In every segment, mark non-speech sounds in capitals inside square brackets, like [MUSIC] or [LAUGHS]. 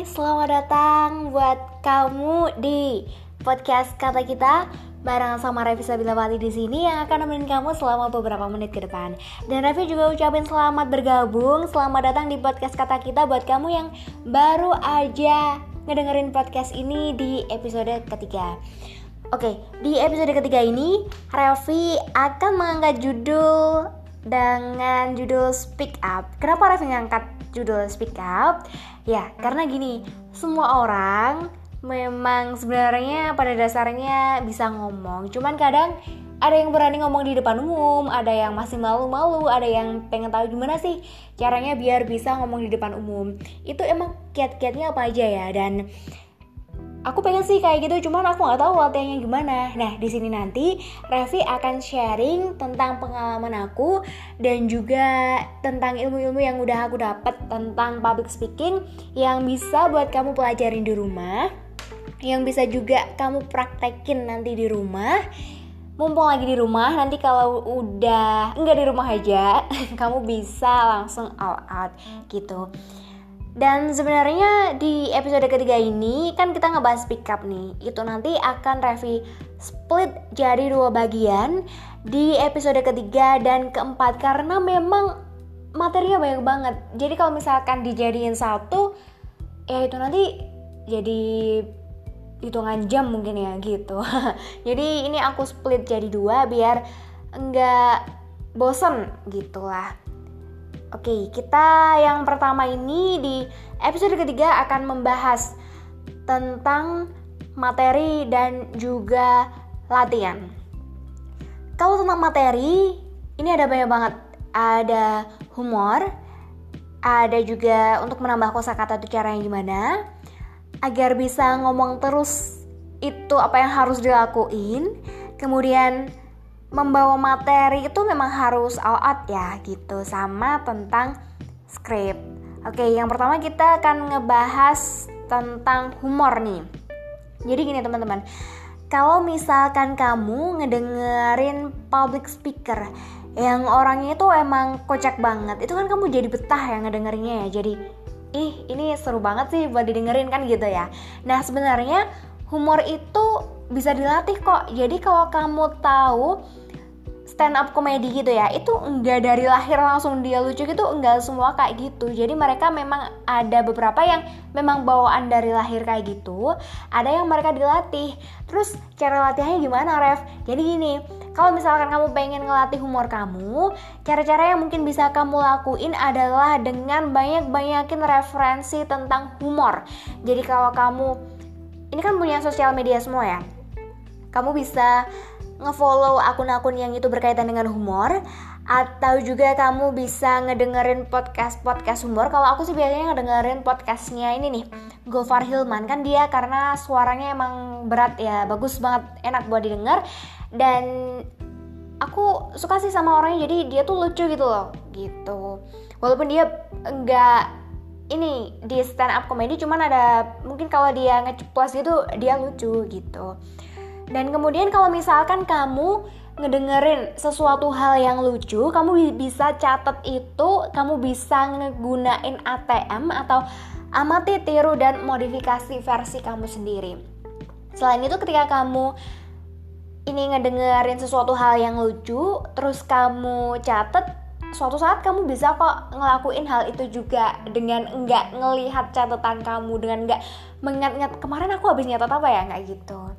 Selamat datang buat kamu di podcast kata kita bareng sama Revi Sabilawati di sini yang akan nemenin kamu selama beberapa menit ke depan. Dan Revi juga ucapin selamat bergabung, selamat datang di podcast kata kita buat kamu yang baru aja ngedengerin podcast ini di episode ketiga. Oke, di episode ketiga ini Revi akan mengangkat judul dengan judul Speak Up. Kenapa Revi ngangkat judul Speak Up? Ya, karena gini, semua orang memang sebenarnya pada dasarnya bisa ngomong. Cuman kadang ada yang berani ngomong di depan umum, ada yang masih malu-malu, ada yang pengen tahu gimana sih caranya biar bisa ngomong di depan umum. Itu emang kiat-kiatnya apa aja ya dan aku pengen sih kayak gitu cuman aku nggak tahu latihannya gimana. Nah di sini nanti Revi akan sharing tentang pengalaman aku dan juga tentang ilmu-ilmu yang udah aku dapat tentang public speaking yang bisa buat kamu pelajarin di rumah yang bisa juga kamu praktekin nanti di rumah. Mumpung lagi di rumah nanti kalau udah enggak di rumah aja [LAUGHS] kamu bisa langsung all out gitu dan sebenarnya di episode ketiga ini kan kita ngebahas pick up nih. Itu nanti akan Revi split jadi dua bagian di episode ketiga dan keempat karena memang materinya banyak banget. Jadi kalau misalkan dijadiin satu ya itu nanti jadi hitungan jam mungkin ya gitu. [LAUGHS] jadi ini aku split jadi dua biar enggak bosen gitulah. Oke, kita yang pertama ini di episode ketiga akan membahas tentang materi dan juga latihan. Kalau tentang materi, ini ada banyak banget. Ada humor, ada juga untuk menambah kosakata itu caranya gimana, agar bisa ngomong terus itu apa yang harus dilakuin. Kemudian membawa materi itu memang harus all out ya gitu sama tentang script. Oke, yang pertama kita akan ngebahas tentang humor nih. Jadi gini teman-teman, kalau misalkan kamu ngedengerin public speaker yang orangnya itu emang kocak banget, itu kan kamu jadi betah ya ngedengerinnya ya. Jadi, ih ini seru banget sih buat didengerin kan gitu ya. Nah sebenarnya humor itu bisa dilatih kok. Jadi kalau kamu tahu stand up komedi gitu ya itu enggak dari lahir langsung dia lucu gitu enggak semua kayak gitu. Jadi mereka memang ada beberapa yang memang bawaan dari lahir kayak gitu ada yang mereka dilatih. Terus cara latihannya gimana Ref? Jadi gini kalau misalkan kamu pengen ngelatih humor kamu cara-cara yang mungkin bisa kamu lakuin adalah dengan banyak-banyakin referensi tentang humor. Jadi kalau kamu ini kan punya sosial media semua ya kamu bisa ngefollow akun-akun yang itu berkaitan dengan humor atau juga kamu bisa ngedengerin podcast-podcast humor. Kalau aku sih biasanya ngedengerin podcastnya ini nih, Gofar Hilman kan dia karena suaranya emang berat ya, bagus banget, enak buat didengar dan aku suka sih sama orangnya jadi dia tuh lucu gitu loh, gitu. Walaupun dia enggak ini di stand up comedy cuman ada mungkin kalau dia ngeceplos gitu dia lucu gitu. Dan kemudian kalau misalkan kamu ngedengerin sesuatu hal yang lucu, kamu bisa catat itu, kamu bisa ngegunain ATM atau amati, tiru dan modifikasi versi kamu sendiri. Selain itu ketika kamu ini ngedengerin sesuatu hal yang lucu, terus kamu catat suatu saat kamu bisa kok ngelakuin hal itu juga dengan enggak ngelihat catatan kamu dengan enggak mengingat-ingat kemarin aku habis nyatat apa ya nggak gitu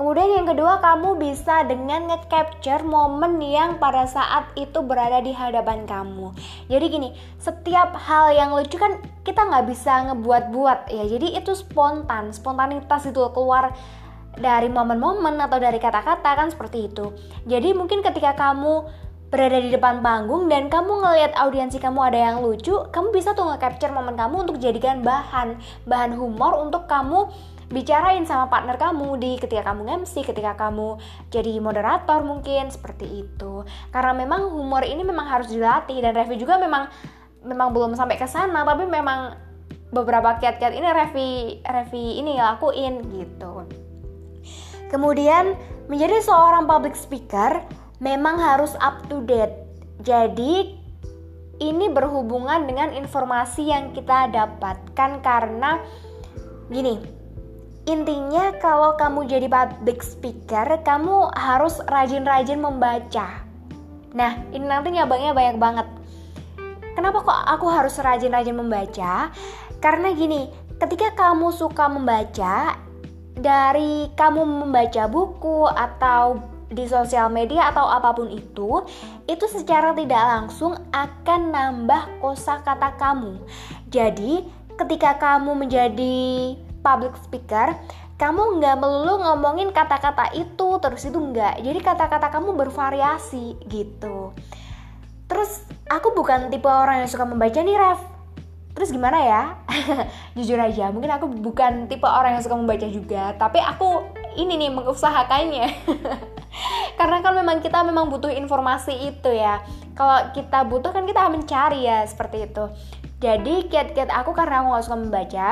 Kemudian yang kedua kamu bisa dengan nge-capture momen yang pada saat itu berada di hadapan kamu. Jadi gini, setiap hal yang lucu kan kita nggak bisa ngebuat-buat ya. Jadi itu spontan, spontanitas itu keluar dari momen-momen atau dari kata-kata kan seperti itu. Jadi mungkin ketika kamu berada di depan panggung dan kamu ngelihat audiensi kamu ada yang lucu, kamu bisa tuh nge-capture momen kamu untuk jadikan bahan bahan humor untuk kamu bicarain sama partner kamu di ketika kamu MC, ketika kamu jadi moderator mungkin seperti itu. Karena memang humor ini memang harus dilatih dan Revi juga memang memang belum sampai ke sana tapi memang beberapa kiat-kiat ini Revi Revi ini lakuin gitu. Kemudian menjadi seorang public speaker memang harus up to date. Jadi ini berhubungan dengan informasi yang kita dapatkan karena gini intinya kalau kamu jadi public speaker kamu harus rajin-rajin membaca. Nah ini nanti nyabangnya banyak banget. Kenapa kok aku harus rajin-rajin membaca? Karena gini ketika kamu suka membaca dari kamu membaca buku atau di sosial media atau apa pun itu, itu secara tidak langsung akan nambah kosakata kamu. Jadi, ketika kamu menjadi public speaker, kamu nggak melulu ngomongin kata-kata itu terus itu nggak. Jadi kata-kata kamu bervariasi gitu. Terus aku bukan tipe orang yang suka membaca nih, Ref. Terus gimana ya? [LAUGHS] Jujur aja mungkin aku bukan tipe orang yang suka membaca juga tapi aku ini nih mengusahakannya. [LAUGHS] Karena kan memang kita memang butuh informasi itu ya. Kalau kita butuh kan kita mencari ya seperti itu. Jadi kiat-kiat aku karena aku gak suka membaca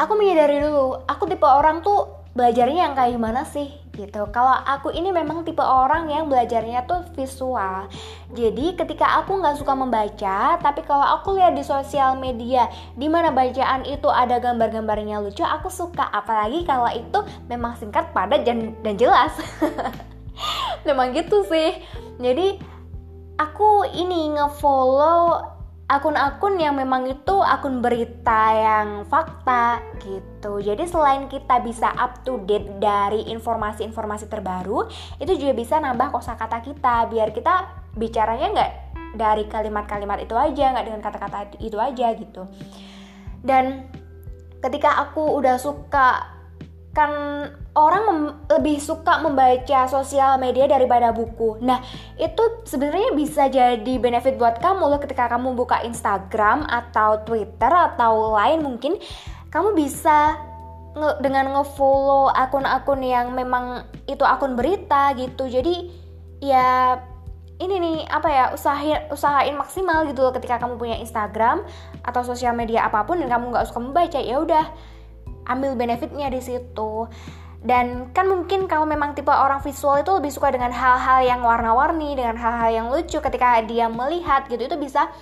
aku menyadari dulu aku tipe orang tuh belajarnya yang kayak gimana sih gitu. Kalau aku ini memang tipe orang yang belajarnya tuh visual. Jadi ketika aku nggak suka membaca, tapi kalau aku lihat di sosial media di mana bacaan itu ada gambar-gambarnya lucu, aku suka. Apalagi kalau itu memang singkat, padat dan, dan jelas. [LAUGHS] memang gitu sih. Jadi aku ini ngefollow akun-akun yang memang itu akun berita yang fakta gitu. Jadi selain kita bisa up to date dari informasi-informasi terbaru, itu juga bisa nambah kosakata kita biar kita bicaranya nggak dari kalimat-kalimat itu aja, nggak dengan kata-kata itu aja gitu. Dan ketika aku udah suka kan orang lebih suka membaca sosial media daripada buku. Nah, itu sebenarnya bisa jadi benefit buat kamu loh ketika kamu buka Instagram atau Twitter atau lain mungkin kamu bisa nge dengan ngefollow akun-akun yang memang itu akun berita gitu. Jadi ya ini nih apa ya usahain usahain maksimal gitu loh ketika kamu punya Instagram atau sosial media apa pun dan kamu nggak suka membaca ya udah ambil benefitnya di situ dan kan mungkin kalau memang tipe orang visual itu lebih suka dengan hal-hal yang warna-warni dengan hal-hal yang lucu ketika dia melihat gitu itu bisa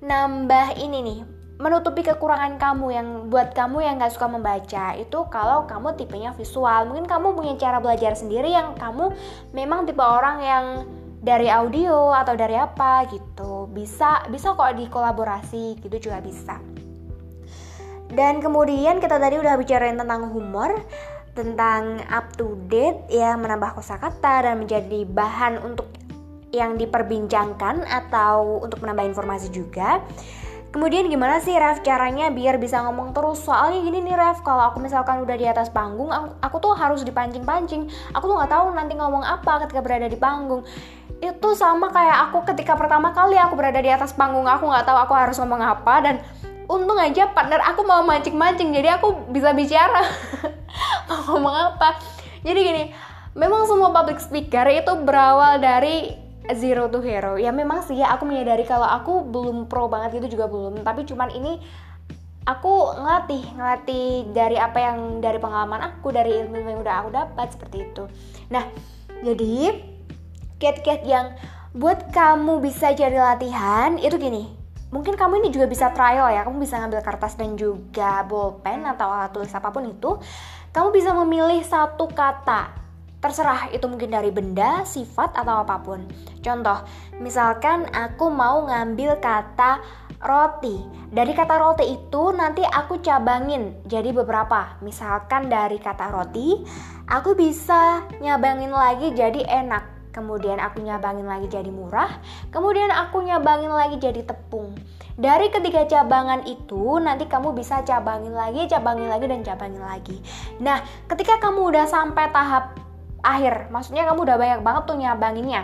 nambah ini nih menutupi kekurangan kamu yang buat kamu yang gak suka membaca. Itu kalau kamu tipenya visual. Mungkin kamu punya cara belajar sendiri yang kamu memang tipe orang yang dari audio atau dari apa gitu. Bisa bisa kok dikolaborasi gitu juga bisa. Dan kemudian kita tadi udah bicarain tentang humor, tentang up to date ya menambah kosakata dan menjadi bahan untuk yang diperbincangkan atau untuk menambah informasi juga. Kemudian gimana sih Ref caranya biar bisa ngomong terus? Soalnya gini nih Ref, kalau aku misalkan udah di atas panggung, aku, aku tuh harus dipancing-pancing. Aku tuh nggak tahu nanti ngomong apa ketika berada di panggung. Itu sama kayak aku ketika pertama kali aku berada di atas panggung, aku nggak tahu aku harus ngomong apa dan untung aja partner aku mau mancing-mancing jadi aku bisa bicara. [LAUGHS] Mau ngomong apa? Jadi gini memang semua public speaker itu berawal dari zero to hero. Ya memang sih ya aku menyadari kalau aku belum pro banget itu juga belum. Tapi cuman ini aku ngelatih ngelatih dari apa yang dari pengalaman aku dari ilmu yang udah aku dapat seperti itu. Nah jadi cat-cat yang buat kamu bisa jadi latihan itu gini mungkin kamu ini juga bisa trial ya. Kamu bisa ngambil kertas dan juga bolpen atau alat tulis apa pun itu. Kamu bisa memilih satu kata. Terserah itu mungkin dari benda, sifat atau apa pun. Contoh misalkan aku mau ngambil kata roti. Dari kata roti itu nanti aku cabangin jadi beberapa. Misalkan dari kata roti aku bisa nyabangin lagi jadi enak kemudian aku nyabangin lagi jadi murah, kemudian aku nyabangin lagi jadi tepung. Dari ketiga cabangan itu nanti kamu bisa cabangin lagi, cabangin lagi dan cabangin lagi. Nah, ketika kamu udah sampai tahap akhir, maksudnya kamu udah banyak banget tuh nyabanginnya.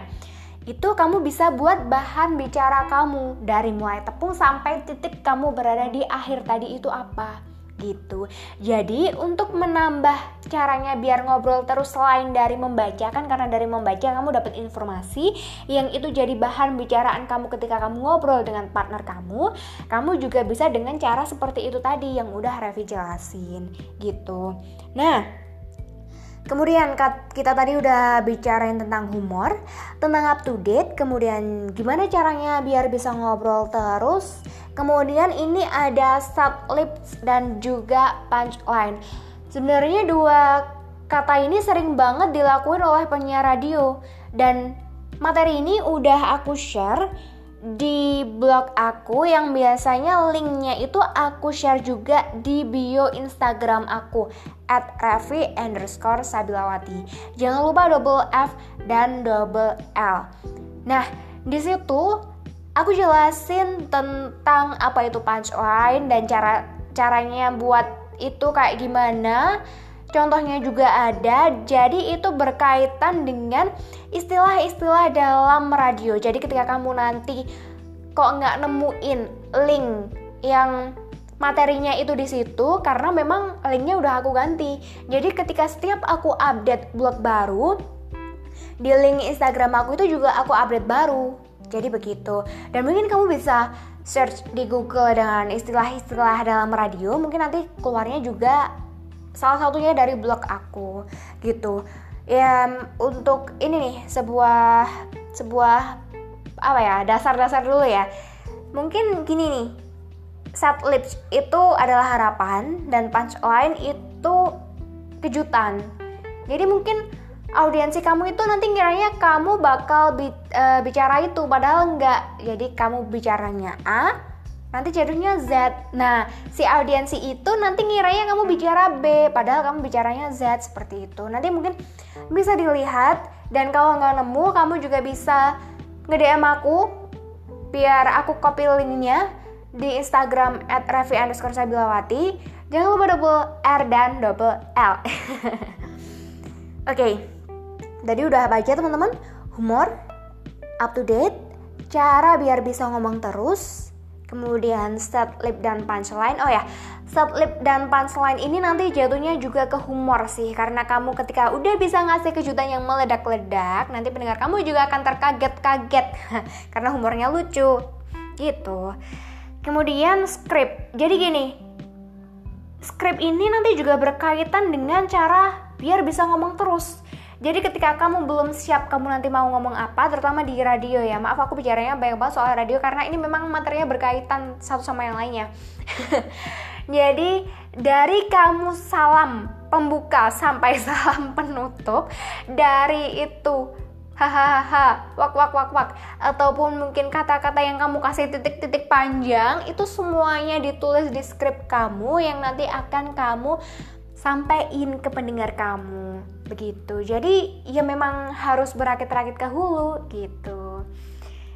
Itu kamu bisa buat bahan bicara kamu dari mulai tepung sampai titik kamu berada di akhir tadi itu apa gitu. Jadi untuk menambah caranya biar ngobrol terus selain dari membaca kan karena dari membaca kamu dapat informasi yang itu jadi bahan bicaraan kamu ketika kamu ngobrol dengan partner kamu, kamu juga bisa dengan cara seperti itu tadi yang udah Revi jelasin gitu. Nah, Kemudian kita tadi udah bicarain tentang humor, tentang up to date, kemudian gimana caranya biar bisa ngobrol terus. Kemudian ini ada lips dan juga punchline. Sebenarnya dua kata ini sering banget dilakuin oleh penyiar radio dan materi ini udah aku share di blog aku yang biasanya linknya itu aku share juga di bio Instagram aku at Revi underscore Sabilawati. Jangan lupa double F dan double L. Nah, di situ aku jelasin tentang apa itu punchline dan cara caranya buat itu kayak gimana Contohnya juga ada, jadi itu berkaitan dengan istilah-istilah dalam radio. Jadi ketika kamu nanti kok nggak nemuin link yang materinya itu di situ karena memang linknya udah aku ganti. Jadi ketika setiap aku update blog baru di link Instagram aku itu juga aku update baru. Jadi begitu. Dan mungkin kamu bisa search di Google dengan istilah-istilah dalam radio, mungkin nanti keluarnya juga salah satunya dari blog aku gitu. Ya untuk ini nih sebuah sebuah apa ya dasar-dasar dulu ya. Mungkin gini nih set lips itu adalah harapan dan punchline itu kejutan. Jadi mungkin audiensi kamu itu nanti kiranya kamu bakal bi uh, bicara itu padahal enggak jadi kamu bicaranya A nanti jadinya Z. Nah, si audiensi itu nanti ngiranya kamu bicara B, padahal kamu bicaranya Z seperti itu. Nanti mungkin bisa dilihat dan kalau nggak nemu, kamu juga bisa nge-DM aku biar aku copy linknya di Instagram at Revi underscore Sabilawati. Jangan lupa double R dan double L. [LAUGHS] Oke, okay. tadi udah baca teman-teman humor, up to date, cara biar bisa ngomong terus, Kemudian set lip dan punchline. Oh ya, set lip dan punchline ini nanti jatuhnya juga ke humor sih karena kamu ketika udah bisa ngasih kejutan yang meledak-ledak, nanti pendengar kamu juga akan terkaget-kaget [LAUGHS] karena humornya lucu. Gitu. Kemudian script. Jadi gini, script ini nanti juga berkaitan dengan cara biar bisa ngomong terus. Jadi ketika kamu belum siap kamu nanti mau ngomong apa, terutama di radio ya. Maaf aku bicaranya banyak banget soal radio karena ini memang materinya berkaitan satu sama yang lainnya. [LAUGHS] Jadi dari kamu salam pembuka sampai [LAUGHS] salam penutup, dari itu hahaha wak wak wak wak ataupun mungkin kata-kata yang kamu kasih titik-titik panjang itu semuanya ditulis di skrip kamu yang nanti akan kamu sampaikan ke pendengar kamu begitu. Jadi ya memang harus berakit-rakit ke hulu gitu.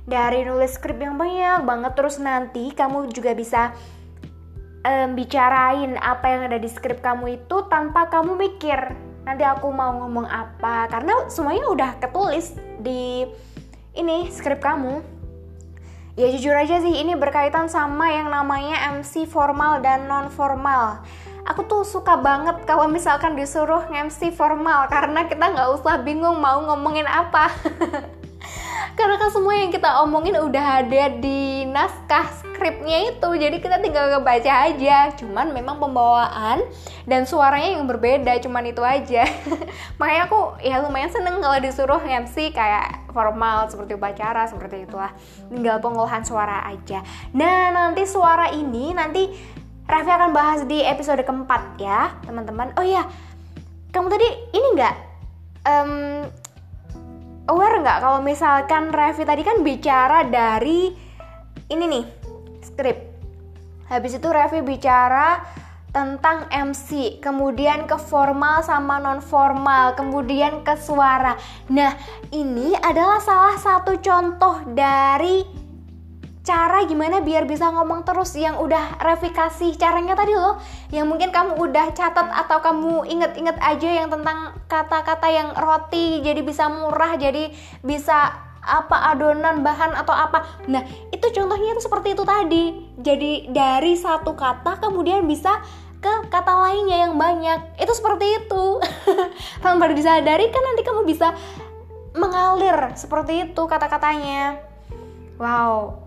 Dari nulis skrip yang banyak banget terus nanti kamu juga bisa um, bicarain apa yang ada di skrip kamu itu tanpa kamu mikir nanti aku mau ngomong apa. Karena semuanya udah ketulis di ini skrip kamu. Ya jujur aja sih ini berkaitan sama yang namanya MC formal dan non formal aku tuh suka banget kalau misalkan disuruh MC formal karena kita nggak usah bingung mau ngomongin apa. [LAUGHS] Karena kan semua yang kita omongin udah ada di naskah skripnya itu jadi kita tinggal ngebaca aja. Cuman memang pembawaan dan suaranya yang berbeda cuman itu aja. [LAUGHS] Makanya aku ya lumayan seneng kalau disuruh MC kayak formal seperti upacara seperti itulah. Tinggal pengolahan suara aja. Nah nanti suara ini nanti Raffi akan bahas di episode keempat ya teman-teman oh ya kamu tadi ini nggak um, aware nggak kalau misalkan Raffi tadi kan bicara dari ini nih skrip habis itu Raffi bicara tentang MC, kemudian ke formal sama non formal, kemudian ke suara. Nah, ini adalah salah satu contoh dari cara gimana biar bisa ngomong terus yang udah revikasi caranya tadi loh. Yang mungkin kamu udah catat atau kamu inget-inget aja yang tentang kata-kata yang roti jadi bisa murah jadi bisa apa adonan bahan atau apa. Nah itu contohnya itu seperti itu tadi. Jadi dari satu kata kemudian bisa ke kata lainnya yang banyak. Itu seperti itu. [LAUGHS] Tanpa disadari kan nanti kamu bisa mengalir seperti itu kata-katanya Wow.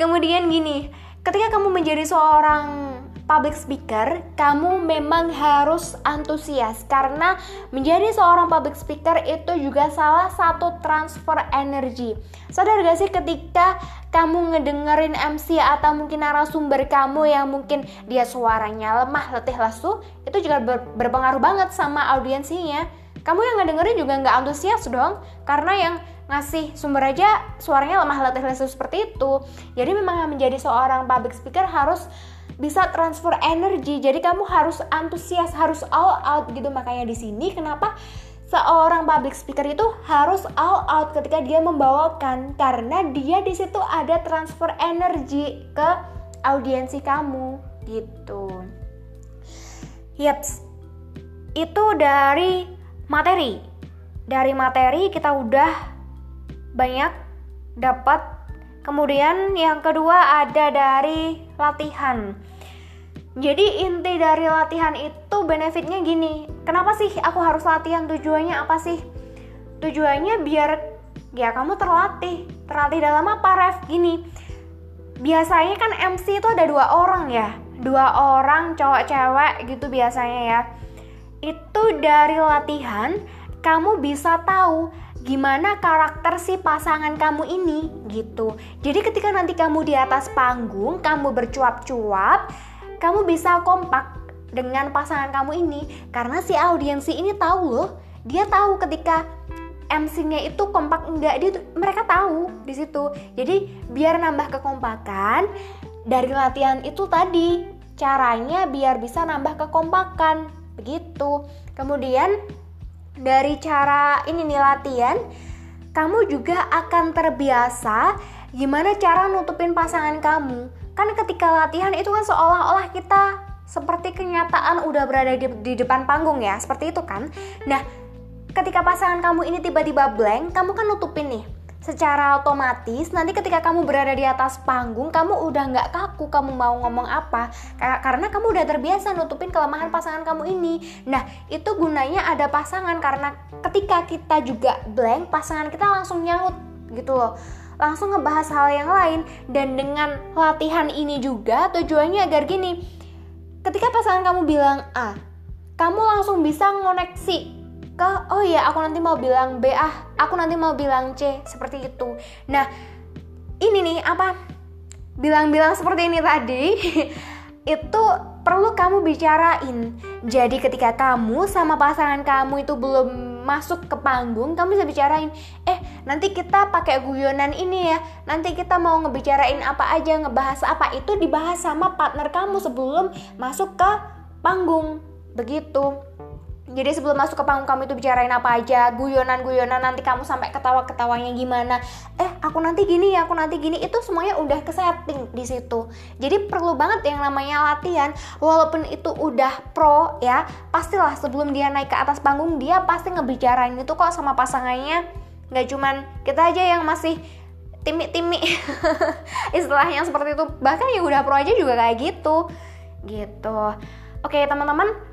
Kemudian gini, ketika kamu menjadi seorang public speaker, kamu memang harus antusias karena menjadi seorang public speaker itu juga salah satu transfer energi. Sadar gak sih ketika kamu ngedengerin MC atau mungkin narasumber kamu yang mungkin dia suaranya lemah, letih, lesu, itu juga ber berpengaruh banget sama audiensinya. Kamu yang ngedengerin juga nggak antusias dong, karena yang ngasih sumber aja suaranya lemah, letih, lesu seperti itu. Jadi memang menjadi seorang public speaker harus bisa transfer energi. Jadi kamu harus antusias, harus all out gitu. Makanya di sini kenapa seorang public speaker itu harus all out ketika dia membawakan karena dia di situ ada transfer energi ke audiensi kamu gitu. Yaps. Itu dari materi. Dari materi kita udah banyak dapat Kemudian yang kedua ada dari latihan. Jadi inti dari latihan itu benefitnya gini. Kenapa sih aku harus latihan? Tujuannya apa sih? Tujuannya biar ya kamu terlatih. Terlatih dalam apa, Ref? Gini. Biasanya kan MC itu ada dua orang ya. Dua orang cowok cewek gitu biasanya ya. Itu dari latihan kamu bisa tahu gimana karakter si pasangan kamu ini gitu. Jadi ketika nanti kamu di atas panggung, kamu bercuap-cuap, kamu bisa kompak dengan pasangan kamu ini. Karena si audiensi ini tahu loh dia tahu ketika MC-nya itu kompak enggak dia mereka tahu di situ. Jadi biar nambah kekompakan dari latihan itu tadi caranya biar bisa nambah kekompakan begitu. Kemudian dari cara ini nih latihan kamu juga akan terbiasa gimana cara nutupin pasangan kamu. Kan ketika latihan itu kan seolah-olah kita seperti kenyataan udah berada di, di depan panggung ya seperti itu kan. Nah ketika pasangan kamu ini tiba-tiba blank kamu kan nutupin nih secara otomatis nanti ketika kamu berada di atas panggung kamu udah nggak kaku kamu mau ngomong apa. Karena kamu udah terbiasa nutupin kelemahan pasangan kamu ini. Nah itu gunanya ada pasangan karena ketika kita juga blank pasangan kita langsung nyaut gitu loh. Langsung ngebahas hal yang lain. Dan dengan latihan ini juga tujuannya agar gini. Ketika pasangan kamu bilang A kamu langsung bisa ngoneksi ke oh ya aku nanti mau bilang B ah aku nanti mau bilang C seperti itu nah ini nih apa bilang-bilang seperti ini tadi [LAUGHS] itu perlu kamu bicarain. Jadi ketika kamu sama pasangan kamu itu belum masuk ke panggung, kamu bisa bicarain, "Eh, nanti kita pakai guyonan ini ya. Nanti kita mau ngebicarain apa aja, ngebahas apa." Itu dibahas sama partner kamu sebelum masuk ke panggung. Begitu. Jadi sebelum masuk ke panggung kamu itu bicarain apa aja, guyonan-guyonan nanti kamu sampai ketawa-ketawanya gimana. Eh, aku nanti gini ya, aku nanti gini. Itu semuanya udah ke setting di situ. Jadi perlu banget yang namanya latihan. Walaupun itu udah pro ya, pastilah sebelum dia naik ke atas panggung dia pasti ngebicarain itu kok sama pasangannya. Gak cuman kita aja yang masih timik-timik [LAUGHS] istilahnya seperti itu. Bahkan ya udah pro aja juga kayak gitu. Gitu. Oke, teman-teman,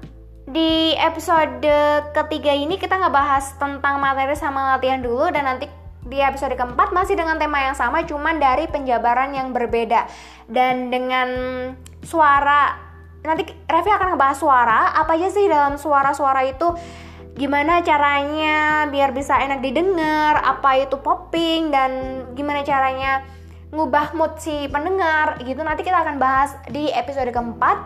di episode ketiga ini kita ngebahas tentang materi sama latihan dulu dan nanti di episode keempat masih dengan tema yang sama cuman dari penjabaran yang berbeda. Dan dengan suara nanti Revi akan ngebahas suara. Apa aja sih dalam suara-suara itu? Gimana caranya biar bisa enak didengar? Apa itu popping? Dan gimana caranya ngubah mood si pendengar? Gitu nanti kita akan bahas di episode keempat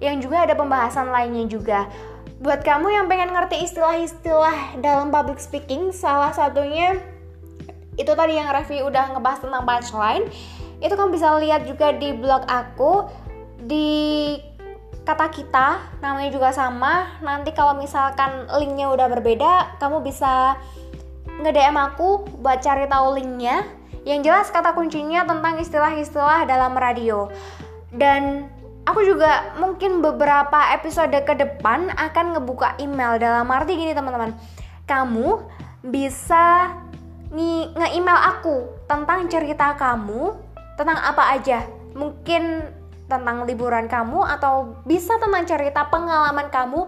yang juga ada pembahasan lainnya juga. Buat kamu yang pengen ngerti istilah-istilah dalam public speaking, salah satunya itu tadi yang Revi udah ngebahas tentang punchline. Itu kamu bisa lihat juga di blog aku di kata kita namanya juga sama. Nanti kalau misalkan linknya udah berbeda, kamu bisa nge-DM aku buat cari tahu linknya. Yang jelas kata kuncinya tentang istilah-istilah dalam radio. Dan aku juga mungkin beberapa episode ke depan akan ngebuka email. Dalam arti gini teman-teman. Kamu bisa nge-email aku tentang cerita kamu tentang apa aja. Mungkin tentang liburan kamu atau bisa tentang cerita pengalaman kamu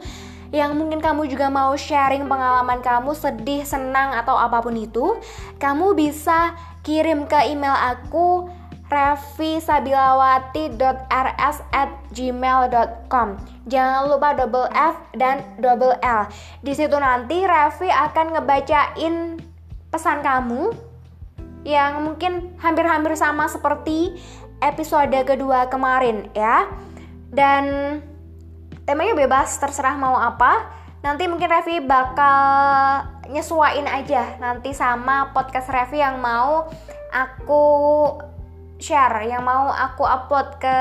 yang mungkin kamu juga mau sharing pengalaman kamu sedih, senang atau apa pun itu, kamu bisa kirim ke email aku revisabilawati.rs@gmail.com. Jangan lupa double F dan double L. Di situ nanti Revi akan ngebacain pesan kamu yang mungkin hampir-hampir sama seperti episode kedua kemarin ya. Dan temanya bebas terserah mau apa. Nanti mungkin Revi bakal nyesuain aja nanti sama podcast Revi yang mau aku share yang mau aku upload ke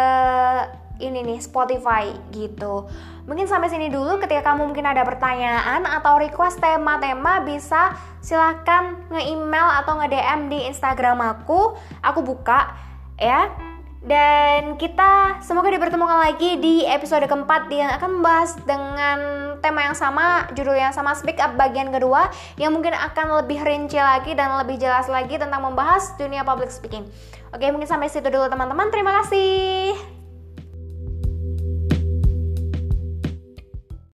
ini nih Spotify gitu. Mungkin sampai sini dulu ketika kamu mungkin ada pertanyaan atau request tema-tema bisa silahkan nge-email atau nge-DM di Instagram aku. Aku buka ya. Dan kita semoga dipertemukan lagi di episode keempat yang akan membahas dengan tema yang sama, judul yang sama Speak Up bagian kedua yang mungkin akan lebih rinci lagi dan lebih jelas lagi tentang membahas dunia public speaking. Oke, mungkin sampai situ dulu teman-teman. Terima kasih.